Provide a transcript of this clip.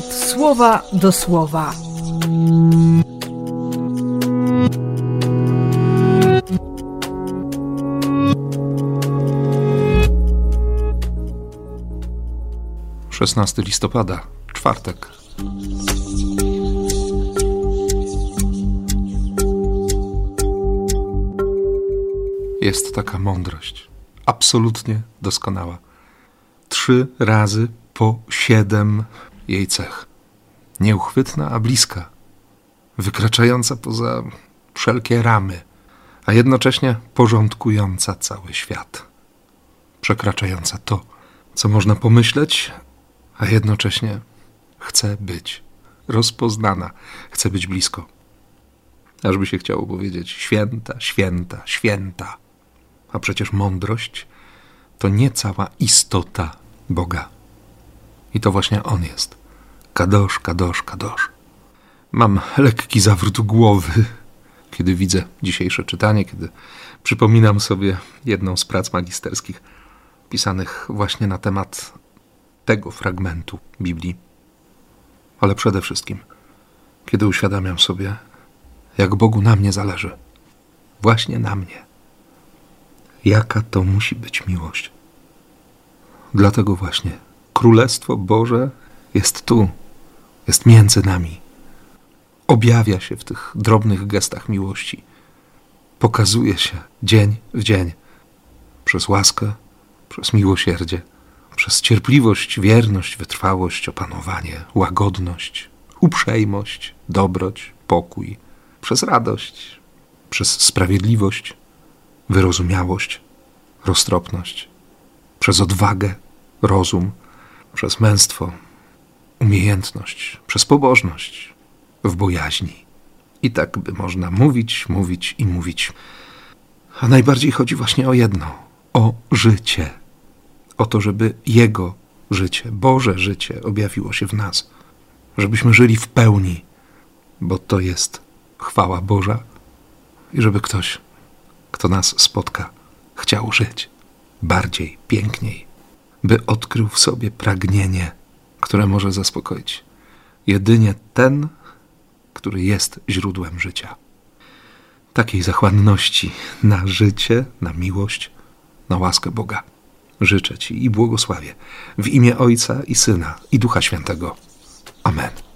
słowa do słowa. Szesnasty listopada, czwartek. Jest taka mądrość, absolutnie doskonała. Trzy razy po siedem jej cech. Nieuchwytna, a bliska, wykraczająca poza wszelkie ramy, a jednocześnie porządkująca cały świat, przekraczająca to, co można pomyśleć, a jednocześnie chce być rozpoznana, chce być blisko. Ażby się chciało powiedzieć święta, święta, święta. A przecież mądrość to nie cała istota Boga. I to właśnie On jest. Kadosz, kadosz, kadosz. Mam lekki zawrót głowy, kiedy widzę dzisiejsze czytanie, kiedy przypominam sobie jedną z prac magisterskich pisanych właśnie na temat tego fragmentu Biblii. Ale przede wszystkim, kiedy uświadamiam sobie, jak Bogu na mnie zależy. Właśnie na mnie. Jaka to musi być miłość. Dlatego właśnie Królestwo Boże jest tu, jest między nami. Objawia się w tych drobnych gestach miłości. Pokazuje się dzień w dzień przez łaskę, przez miłosierdzie, przez cierpliwość, wierność, wytrwałość, opanowanie, łagodność, uprzejmość, dobroć, pokój, przez radość, przez sprawiedliwość, wyrozumiałość, roztropność, przez odwagę, rozum, przez męstwo, umiejętność, przez pobożność, w bojaźni. I tak by można mówić, mówić i mówić. A najbardziej chodzi właśnie o jedno o życie. O to, żeby Jego życie, Boże życie objawiło się w nas. Żebyśmy żyli w pełni, bo to jest chwała Boża i żeby ktoś, kto nas spotka, chciał żyć bardziej, piękniej, by odkrył w sobie pragnienie, które może zaspokoić jedynie ten, który jest źródłem życia. Takiej zachłanności na życie, na miłość, na łaskę Boga. Życzę Ci i błogosławię w imię Ojca i Syna i Ducha Świętego. Amen.